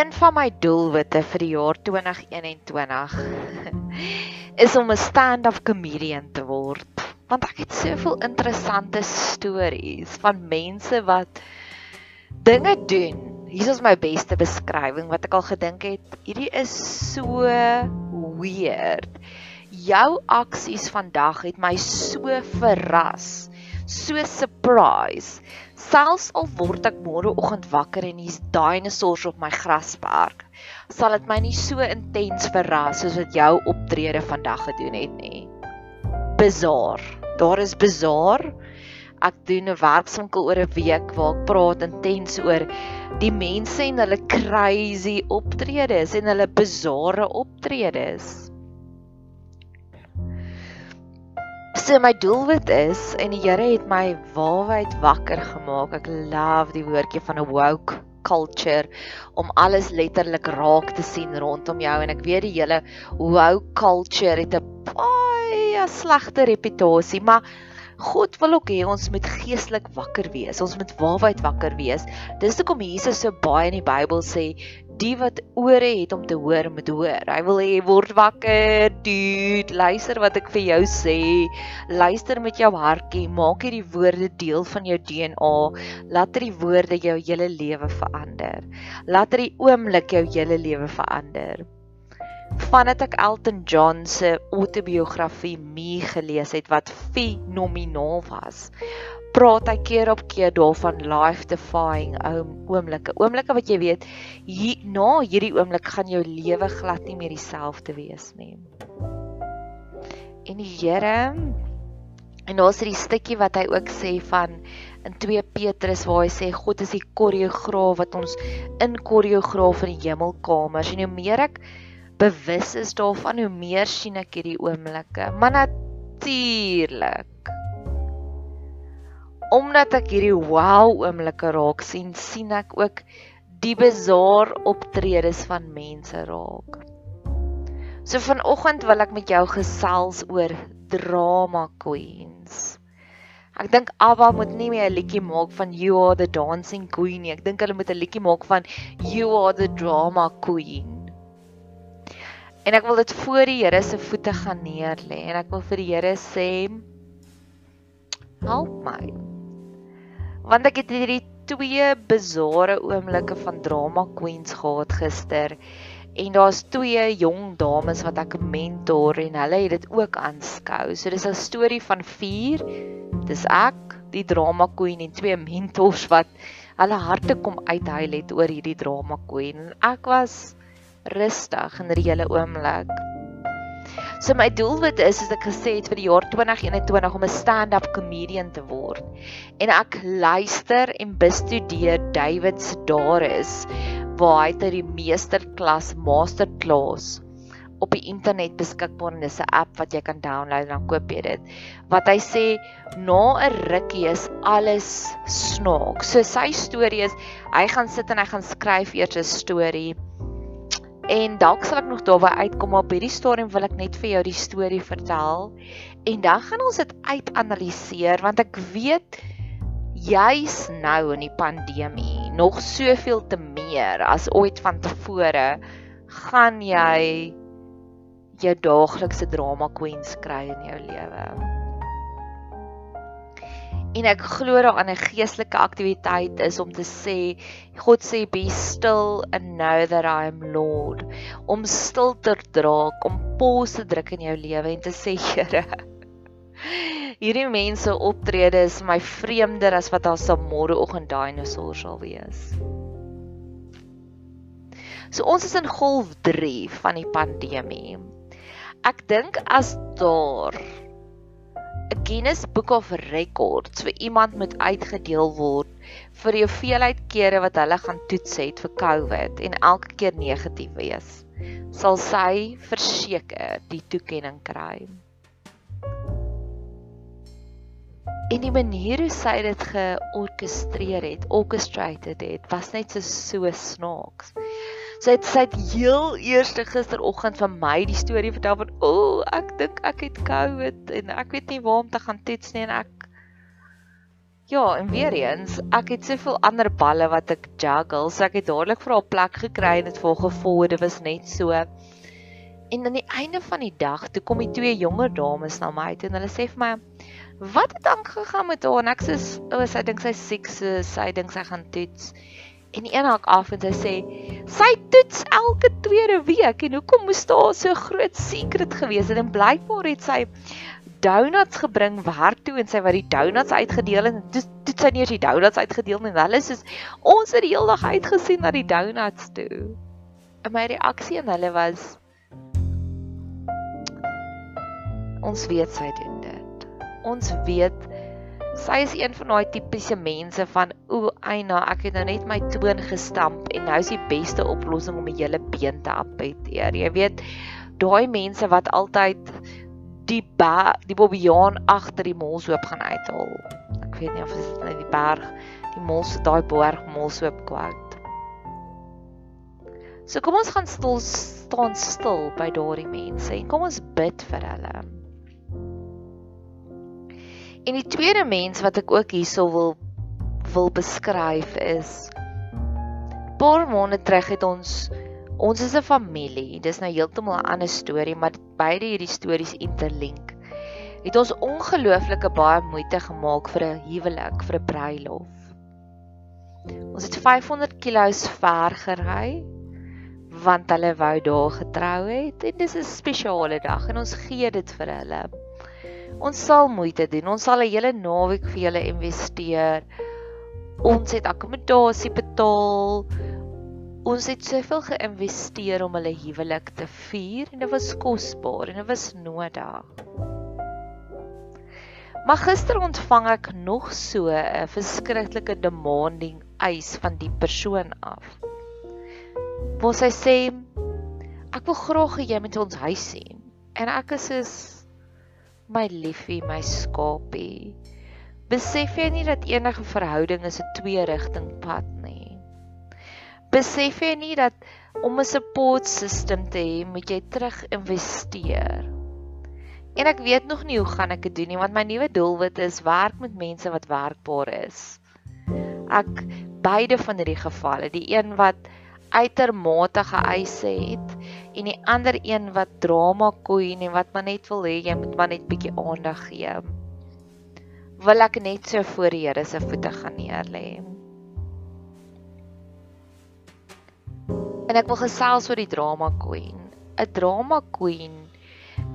Een van my doelwitte vir die jaar 2021 is om 'n stand-up comedian te word. Want ek het soveel interessante stories van mense wat dinge doen. Hier is my beste beskrywing wat ek al gedink het. Hierdie is so weird. Jou aksies vandag het my so verras so surprise. Selfs al word ek môreoggend wakker en hier's dinosourus op my grasperk, sal dit my nie so intens verras soos wat jou optrede vandag gedoen het nie. Bizar. Daar is bizar. Ek doen 'n werkswinkel oor 'n week waar ek praat intens oor die mense en hulle crazy optredes en hulle bizarre optredes. So my doelwit is en die Here het my waarheid wakker gemaak. Ek love die woordjie van 'n woke culture om alles letterlik raak te sien rondom jou en ek weet die hele woke culture het 'n baie slegte reputasie, maar God wil ook hê ons moet geestelik wakker wees. Ons moet waarheid wakker wees. Dis hoekom Jesus so baie in die Bybel sê die wat ore het om te hoor moet hoor. Hy wil hê word wakker, dude, luister wat ek vir jou sê. Luister met jou hartjie, maak hierdie woorde deel van jou DNA. Laat hierdie woorde jou hele lewe verander. Laat hierdie oomblik jou hele lewe verander. Vandat ek Elton John se autobiografie Me gelees het wat fenomenaal was, praat hy keer op keer daarvan life defying oomblikke. Oomblikke wat jy weet, hier na hierdie oomblik gaan jou lewe glad nie meer dieselfde wees nie. En die Here en daar's hierdie stukkie wat hy ook sê van in 2 Petrus waar hy sê God is die koreograaf wat ons in koreograaf in die hemelkamers en hoe meer ek bewus is daarvan hoe meer sien ek hierdie oomblikke. Maar natuurlik omdat ek hierdie wow oomblikke raak sien, sien ek ook die bizar optredes van mense raak. So vanoggend wil ek met jou gesels oor drama queens. Ek dink Abba moet nie meer 'n liedjie maak van You are the dancing queen nie. Ek dink hulle moet 'n liedjie maak van You are the drama queen. En ek wil dit voor die Here se voete gaan neerlê en ek wil vir die Here sê help my want ek het hierdie twee bizarre oomblikke van drama queens gehad gister en daar's twee jong dames wat ek mentor en hulle het dit ook aanskou. So dis 'n storie van 4. Dis ek, die drama queen en twee mentors wat hulle harte kom uithuil het oor hierdie drama queen. Ek was rustig in hierdie hele oomblik. So my doelwit is soos ek gesê het vir die jaar 2021 om 'n stand-up comedian te word. En ek luister en bestudeer David se daar is waar hy ter die meesterklas masterclass op die internet beskikbaar en dis 'n app wat jy kan download en dan koop jy dit. Wat hy sê na 'n rukkie is alles snaaks. So sy storie is hy gaan sit en hy gaan skryf eers 'n storie. En dalk sal ek nog daarby uitkom op hierdie stadium wil ek net vir jou die storie vertel en dan gaan ons dit uitanaliseer want ek weet juis nou in die pandemie nog soveel te meer as ooit van tevore gaan jy jou daaglikse drama queens kry in jou lewe. En ek glo daar 'n geestelike aktiwiteit is om te sê God sê be still and know that I am Lord. Om stil te draak, om pause te druk in jou lewe en te sê Here Hierdie mense optrede is my vreemder as wat sal môreoggend dinosourus sal wees. So ons is in golf 3 van die pandemie. Ek dink as daar Guinness Book of Records vir iemand moet uitgedeel word vir die hoeveelheid kere wat hulle gaan toets het vir COVID en elke keer negatief wees, sal sy verseker die toekenning kry. En die manier hoe sy dit georkestreer het, orchestrated het, was net so so snaaks. Sy het sy het heel eerste gisteroggend vir my die storie vertel van o, oh, ek dink ek het COVID en ek weet nie waar om te gaan toets nie en ek Ja, en weer eens, ek het soveel ander balle wat ek juggle, so ek het dadelik vir haar plek gekry en dit vol gevoel, dit was net so. En aan die einde van die dag, toe kom die twee jonger dames na my toe en hulle sê vir my, "Wat het aangegaan met haar?" En ek sê, "O, sy dink sy siek, so sy dink sy gaan toets." En een hak af en sy sê sy toets elke tweede week en hoekom moes daar so groot secret gewees het? En blykbaar het sy donuts gebring werk toe en sy wat die donuts uitgedeel het en toe toe sy nie eens die donuts uitgedeel nie hulle sê ons het die hele dag uitgesien na die donuts toe. En my reaksie aan hulle was ons weet sy doen dit. Ons weet Sy is een van daai tipiese mense van o, Aina, ek het nou net my toon gestamp en nou is die beste oplossing om 'n hele been te appeteer. Jy weet, daai mense wat altyd die ba die bobbejaan agter die molshoop gaan uithaal. Ek weet nie of dit net die berg, die mols daai berg molshoop quote. So kom ons gaan stil staan stil by daardie mense en kom ons bid vir hulle. En die tweede mens wat ek ook hierso wil wil beskryf is paar maande terug het ons ons is 'n familie. Dis nou heeltemal 'n ander storie, maar beide hierdie stories interlink. Het ons ongelooflike baie moeite gemaak vir 'n huwelik, vir 'n bruilof. Ons het 500 km ver gery want hulle wou daar getrou het en dis 'n spesiale dag en ons gee dit vir hulle. Ons sal moeite doen. Ons sal 'n hele naweek vir julle investeer. Ons het akkommodasie betaal. Ons het soveel geïnvesteer om hulle huwelik te vier en dit was kosbaar en dit was nodig. Maar gister ontvang ek nog so 'n verskriklike demanding eis van die persoon af. Waar sy sê ek wil graag hê jy moet ons huis sien. En ek is soos my liefie, my skapie. Besef jy nie dat enige verhouding is 'n twee-rigting pad nie? Besef jy nie dat om 'n support system te hê, moet jy terug investeer? En ek weet nog nie hoe gaan ek dit doen nie, want my nuwe doelwit is werk met mense wat werkbaar is. Ek beide van hierdie gevalle, die een wat uitermate geëise het en die ander een wat drama queen en wat maar net wil hê jy moet maar net bietjie aandag gee. Wil ek net so voor die Here se voete gaan neerlê. En ek wil gesels oor die drama queen. 'n Drama queen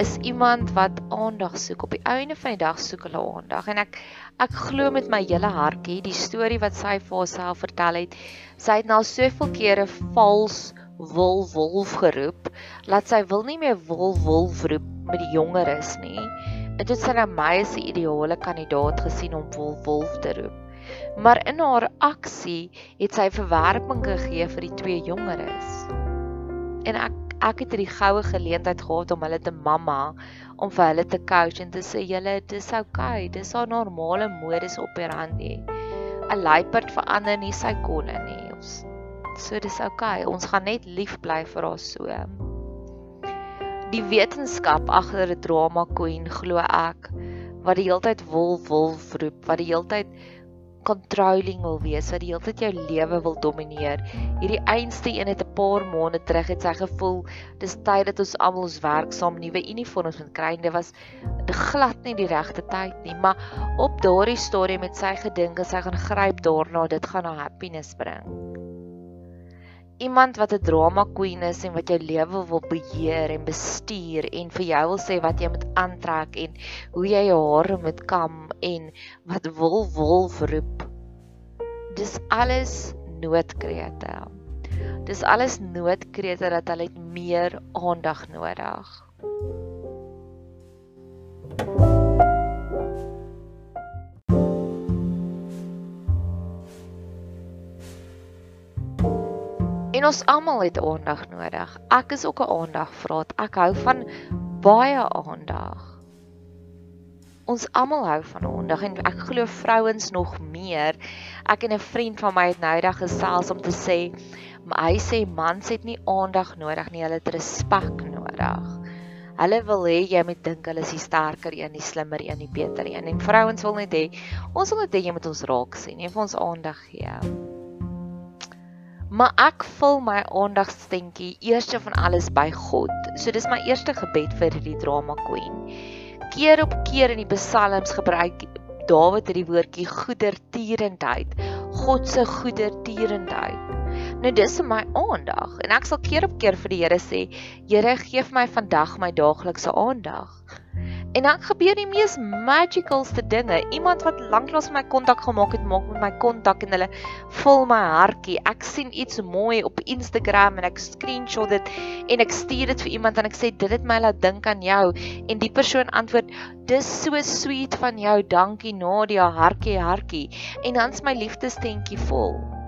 is iemand wat aandag soek. Op die einde van die dag soek hulle aandag en ek ek glo met my hele hartjie die storie wat sy vir haarself vertel het. Sy het nou soveel kere vals wolf wolf geroep, laat sy wil nie meer wolf wolf roep met die jongeres nie. Dit sy na my as 'n ideale kandidaat gesien om wolf wolf te roep. Maar in haar aksie het sy verwerping gegee vir die twee jongeres. En ek ek het hierdie goue geleentheid gehad om hulle te mamma om vir hulle te coach en te sê julle dis okay, dis haar normale modus operandi. 'n Luiperd verander nie sy kolle nie. Ons so dis okay. Ons gaan net lief bly vir haar so. Die wetenskap agter 'n drama queen glo ek wat die heeltyd wolf wolf roep, wat die heeltyd controlling wil wees, wat die hele tyd jou lewe wil domineer. Hierdie einste een het 'n paar maande terug het sy gevoel dis tyd dat ons almal ons werksaam nuwe uniforms moet kry. Dit was glad nie die regte tyd nie, maar op daardie stadium het sy gedink sy gaan gryp daarna, dit gaan haar happiness bring iemand wat 'n drama queen is en wat jou lewe wil beheer en bestuur en vir jou wil sê wat jy moet aantrek en hoe jy jou hare moet kam en wat wil wil roep. Dis alles noodkrete. Dis alles noodkrete dat hulle meer aandag nodig. En ons almal het aandag nodig. Ek is ook 'n aandagvraat. Ek hou van baie aandag. Ons almal hou van aandag en ek glo vrouens nog meer. Ek en 'n vriend van my het nou eendag gesels om te sê, hy sê mans het nie aandag nodig nie, hulle het respek nodig. Hulle wil hê jy moet dink hulle is die sterker een, die slimmer een, die beter een. En vrouens wil net hê ons wil net hê jy moet ons raak sien, jy moet ons aandag gee. Maar ek vul my aandagstentjie eerste van alles by God. So dis my eerste gebed vir die drama queen. Keer op keer in die psalms gebruik Dawid hierdie woordjie goedertierendheid. God se goedertierendheid. Nou dis my aandag en ek sal keer op keer vir die Here sê, Here gee my vandag my daaglikse aandag. En dan gebeur die mees magicalste dinge. Iemand wat lanklaas my kontak gemaak het, maak met my kontak en hulle vul my hartjie. Ek sien iets mooi op Instagram en ek screenshot dit en ek stuur dit vir iemand en ek sê dit het my laat dink aan jou en die persoon antwoord dis so sweet van jou. Dankie Nadia, hartjie, hartjie. En dan's my liefdestentjie vol.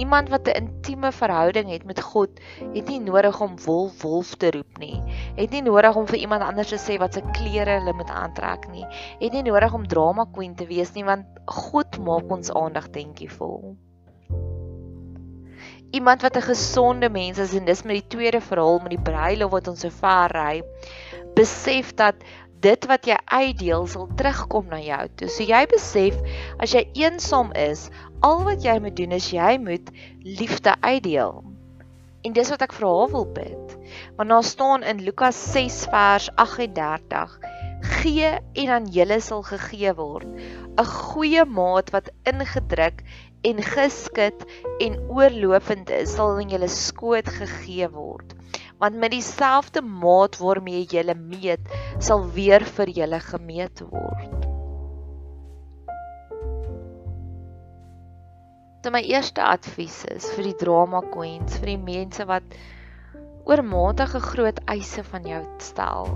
Iemand wat 'n intieme verhouding het met God, het nie nodig om wolf wolf te roep nie. Het nie nodig om vir iemand anders te sê wat se klere hulle moet aantrek nie. Het nie nodig om drama queen te wees nie, want God maak ons aandag denkievol. Iemand wat 'n gesonde mens is en dis met die tweede verhaal met die bruilof wat ons so ver ry, besef dat dit wat jy uitdeel sal terugkom na jou toe. So jy besef as jy eensaam is, al wat jy moet doen is jy moet liefde uitdeel. En dis wat ek vir haar wil bid. Want daar staan in Lukas 6 vers 38: Gee en aan julle sal gegee word. 'n Goeie maat wat ingedruk en geskit en oorlopend is, sal in julle skoot gegee word want met dieselfde maat waarmee jy julle meet, sal weer vir julle gemeet word. Dit my eerste advies is vir die drama queens, vir die mense wat oormatige groot eise van jou stel.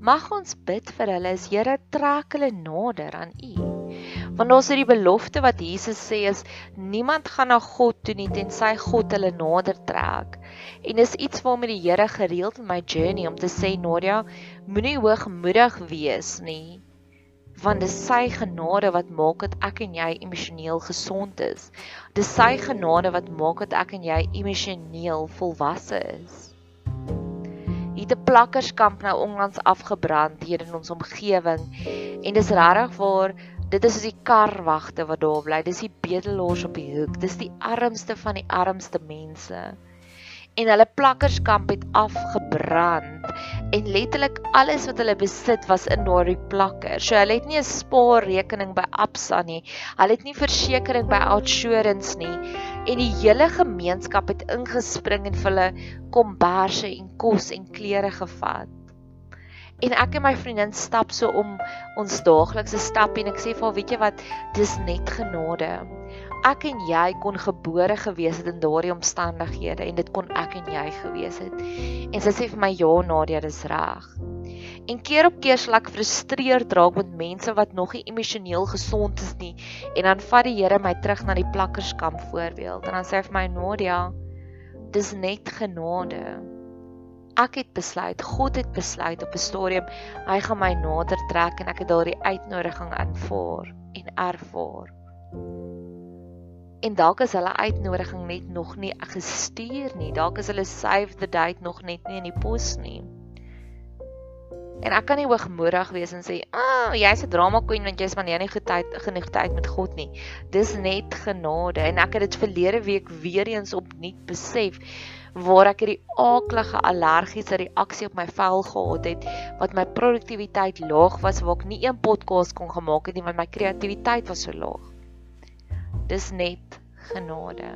Mag ons bid vir hulle, is Here trek hulle nader aan U. Want daar's hierdie belofte wat Jesus sê is niemand gaan na God toe nie tensy God hulle nader trek. En dis iets waarmee die Here gereeld in my journey om te sê Nadia, moenie hoogmoedig wees nie. Want dis sy genade wat maak dat ek en jy emosioneel gesond is. Dis sy genade wat maak dat ek en jy emosioneel volwasse is. Hierde plakkerskamp nou onlangs afgebrand hier in ons omgewing en dis regtig waar dit is die karwagte wat daar bly. Dis die bedelaars op die hoek. Dis die armste van die armste mense en hulle plakkerskamp het afgebrand en letterlik alles wat hulle besit was in daardie plakker. So hulle het nie 'n spaarrekening by Absa nie. Hulle het nie versekerings by Outsurance nie en die hele gemeenskap het ingespring en vir hulle komberse en kos en klere gevat. En ek en my vriendin stap so om ons daaglikse stap en ek sê vir haar, weet jy wat, dis net genade ek en jy kon gebore gewees het in daardie omstandighede en dit kon ek en jy gewees het. En sy sê vir my ja, Nadia, dis reg. En keer op keer sal ek frustreerd raak met mense wat nog nie emosioneel gesond is nie en dan vat die Here my terug na die plakkerskamp voorbeeld en dan sê hy vir my Nadia, Dis net genade. Ek het besluit, God het besluit op 'n stadium hy gaan my nader trek en ek het daardie uitnodiging aanvaar en ervaar. En dalk is hulle uitnodiging net nog nie gestuur nie. Dalk is hulle save the date nog net nie in die pos nie. En ek kan nie hoogmoedig wees en sê, "Ag, oh, jy's 'n drama queen want jy spandeer nie goed tyd genoeg tyd met God nie." Dis net genade en ek het dit verlede week weer eens opnuut besef waar ek hierdie aaklige allergiese reaksie op my vel gehad het wat my produktiwiteit laag was waar ek nie een podcast kon gemaak het nie want my kreatiwiteit was so laag. Dis net genade.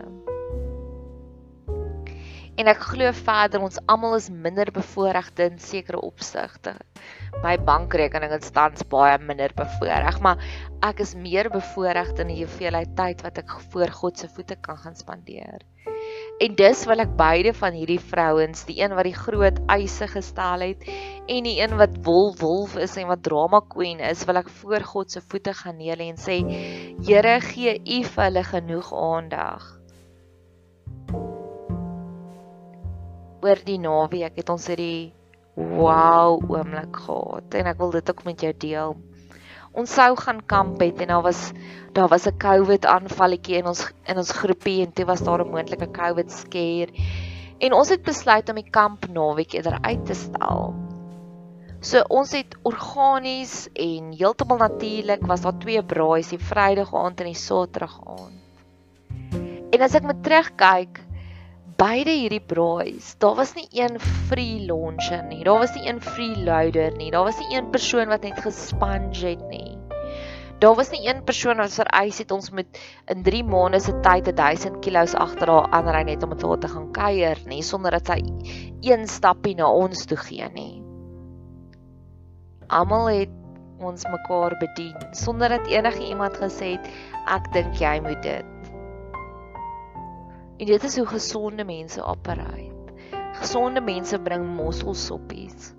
En ek glo verder ons almal is minder bevoordeelde in sekere opsigte. My bankrekening het tans baie minder bevoordeel, maar ek is meer bevoordeel in die hoeveelheid tyd wat ek voor God se voete kan gaan spandeer. En dis wil ek beide van hierdie vrouens, die een wat die groot eise gestel het en die een wat wolf wolf is en wat drama queen is, wil ek voor God se voete gaan neer en sê: Here, gee U vir hulle genoeg aandag. Oor die naweek het ons hierdie wow oomblik gehad en ek wil dit ook met jou deel ons sou gaan kamp het en daar was daar was 'n COVID aanvalletjie in ons in ons groepie en toe was daar 'n moontlike COVID scare. En ons het besluit om die kamp naweek eerder uit te stel. So ons het organies en heeltemal natuurlik was daar twee braaise, die Vrydag aand en die Saterdag aand. En as ek met terugkyk, beide hierdie braais, daar was nie een free launcher nie. Daar was nie een free loader nie. Daar was nie een persoon wat net gesponge het nie. Daar was nie een persoon wat vereis het ons moet in 3 maande se tyd 1000 kg agter haar aanry net om met haar te gaan kuier nie sonder dat sy een stappie na ons toe gee nie. Almal het ons mekaar bedien sonder dat enige iemand gesê het ek dink jy moet dit. En dit is hoe gesonde mense operate. Gesonde mense bring mosselsoppies.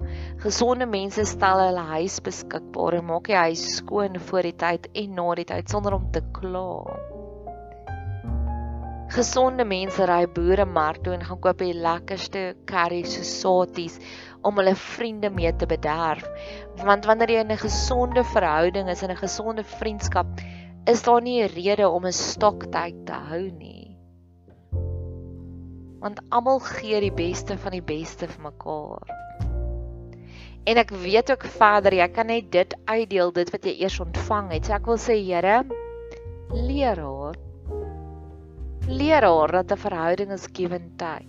Gesonde mense stel hulle huis beskikbaar en maak die huis skoon voor die tyd en na die tyd sonder om te kla. Gesonde mense ry boere mark toe en gaan koop die lekkerste curry sosaties om hulle vriende mee te bederf. Want wanneer jy in 'n gesonde verhouding is en 'n gesonde vriendskap, is daar nie 'n rede om 'n stoktyd te hou nie want almal gee die beste van die beste vir mekaar. En ek weet ook verder jy kan net dit uitdeel dit wat jy eers ontvang het. So ek wil sê Here, leer haar. Leer haar dat 'n verhouding is give and take.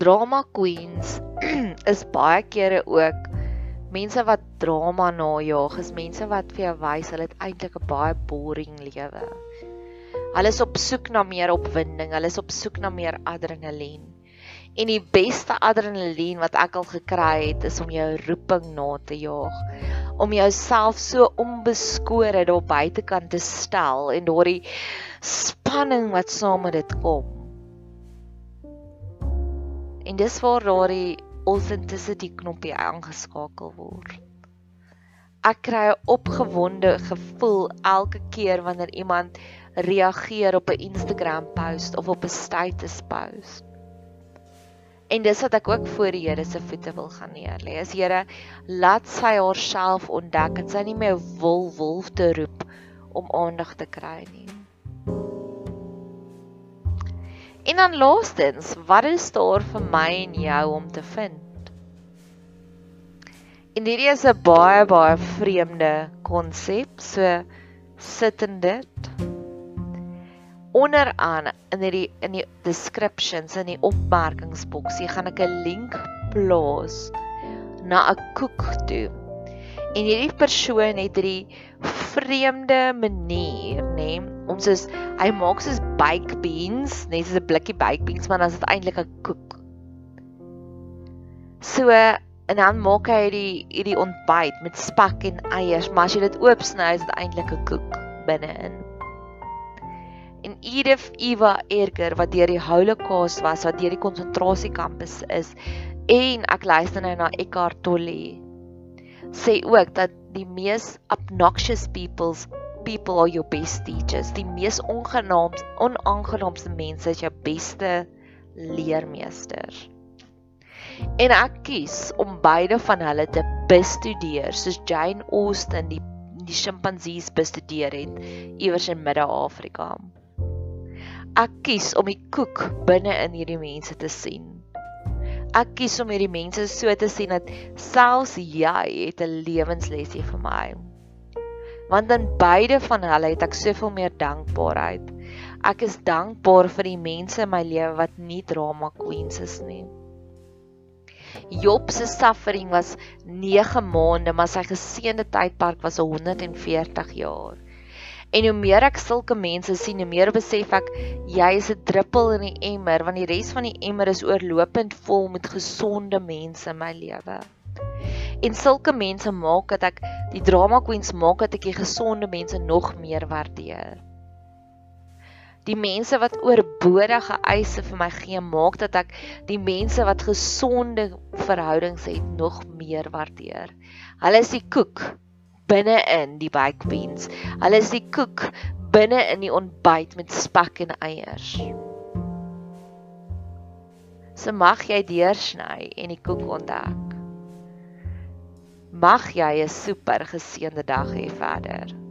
Drama queens is baie kere ook mense wat drama najag, is mense wat vir jou wys hulle het eintlik 'n baie boring lewe. Hulle is op soek na meer opwinding, hulle is op soek na meer adrenalien. En die beste adrenalien wat ek al gekry het, is om jou roeping na te jaag. Om jouself so onbeskore daar buitekant te stel en daardie spanning wat saam met dit kom. En dis waar daardie authenticity knoppie aangeskakel word. Ek kry 'n opgewonde gevoel elke keer wanneer iemand reageer op 'n Instagram post of op 'n status post. En dis wat ek ook voor die Here se voete wil gaan neerlê. As Here laat sy haarself ontdek en sy nie meer wil wolf te roep om aandag te kry nie. En dan laastens, wat is daar vir my en jou om te vind? En hierdie is 'n baie baie vreemde konsep, so sit in dit onderaan in die in die descriptions in die opmerkingsboksie gaan ek 'n link plaas na 'n koek toe. En hierdie persoon het hierdie vreemde manier, nê, nee, om soos hy maak soos baked beans, net soos 'n blikkie baked beans, maar dan is dit eintlik 'n koek. So en dan maak hy hierdie hierdie ontbyt met spek en eiers, maar as jy dit oopsny, is dit eintlik 'n koek binne-in en Edith Eva Erger wat deur die Holocaust was, wat deur die konsentrasiekamp is, en ek luister nou na Eckhart Tolle sê ook dat die mees obnoxious peoples people are your best teachers. Die mees ongenaamste onaangenaamste mense is jou beste leermeesters. En ek kies om beide van hulle te bestudeer, soos Jane Austen die die sjimpansees bestudeer het iewers in Midde-Afrika. Ek kies om die koek binne in hierdie mense te sien. Ek kies om hierdie mense so te sien dat selfs jy het 'n lewenslesie vir my. Want in beide van hulle het ek soveel meer dankbaarheid. Ek is dankbaar vir die mense in my lewe wat nie drama queens is nie. Job se suffering was 9 maande, maar sy geseënde tydperk was 140 jaar. En hoe meer ek sulke mense sien, hoe meer besef ek jy is 'n druppel in die emmer, want die res van die emmer is oorlopend vol met gesonde mense in my lewe. En sulke mense maak dat ek die drama queens maak dat ek die gesonde mense nog meer waardeer die mense wat oorbodige eise vir my gee maak dat ek die mense wat gesonde verhoudings het nog meer waardeer. Hulle is die koek binne in die baked beans. Hulle is die koek binne in die ontbyt met spek en eiers. So mag jy deursny en die koek ontdek. Mag jy 'n super geseënde dag hê verder.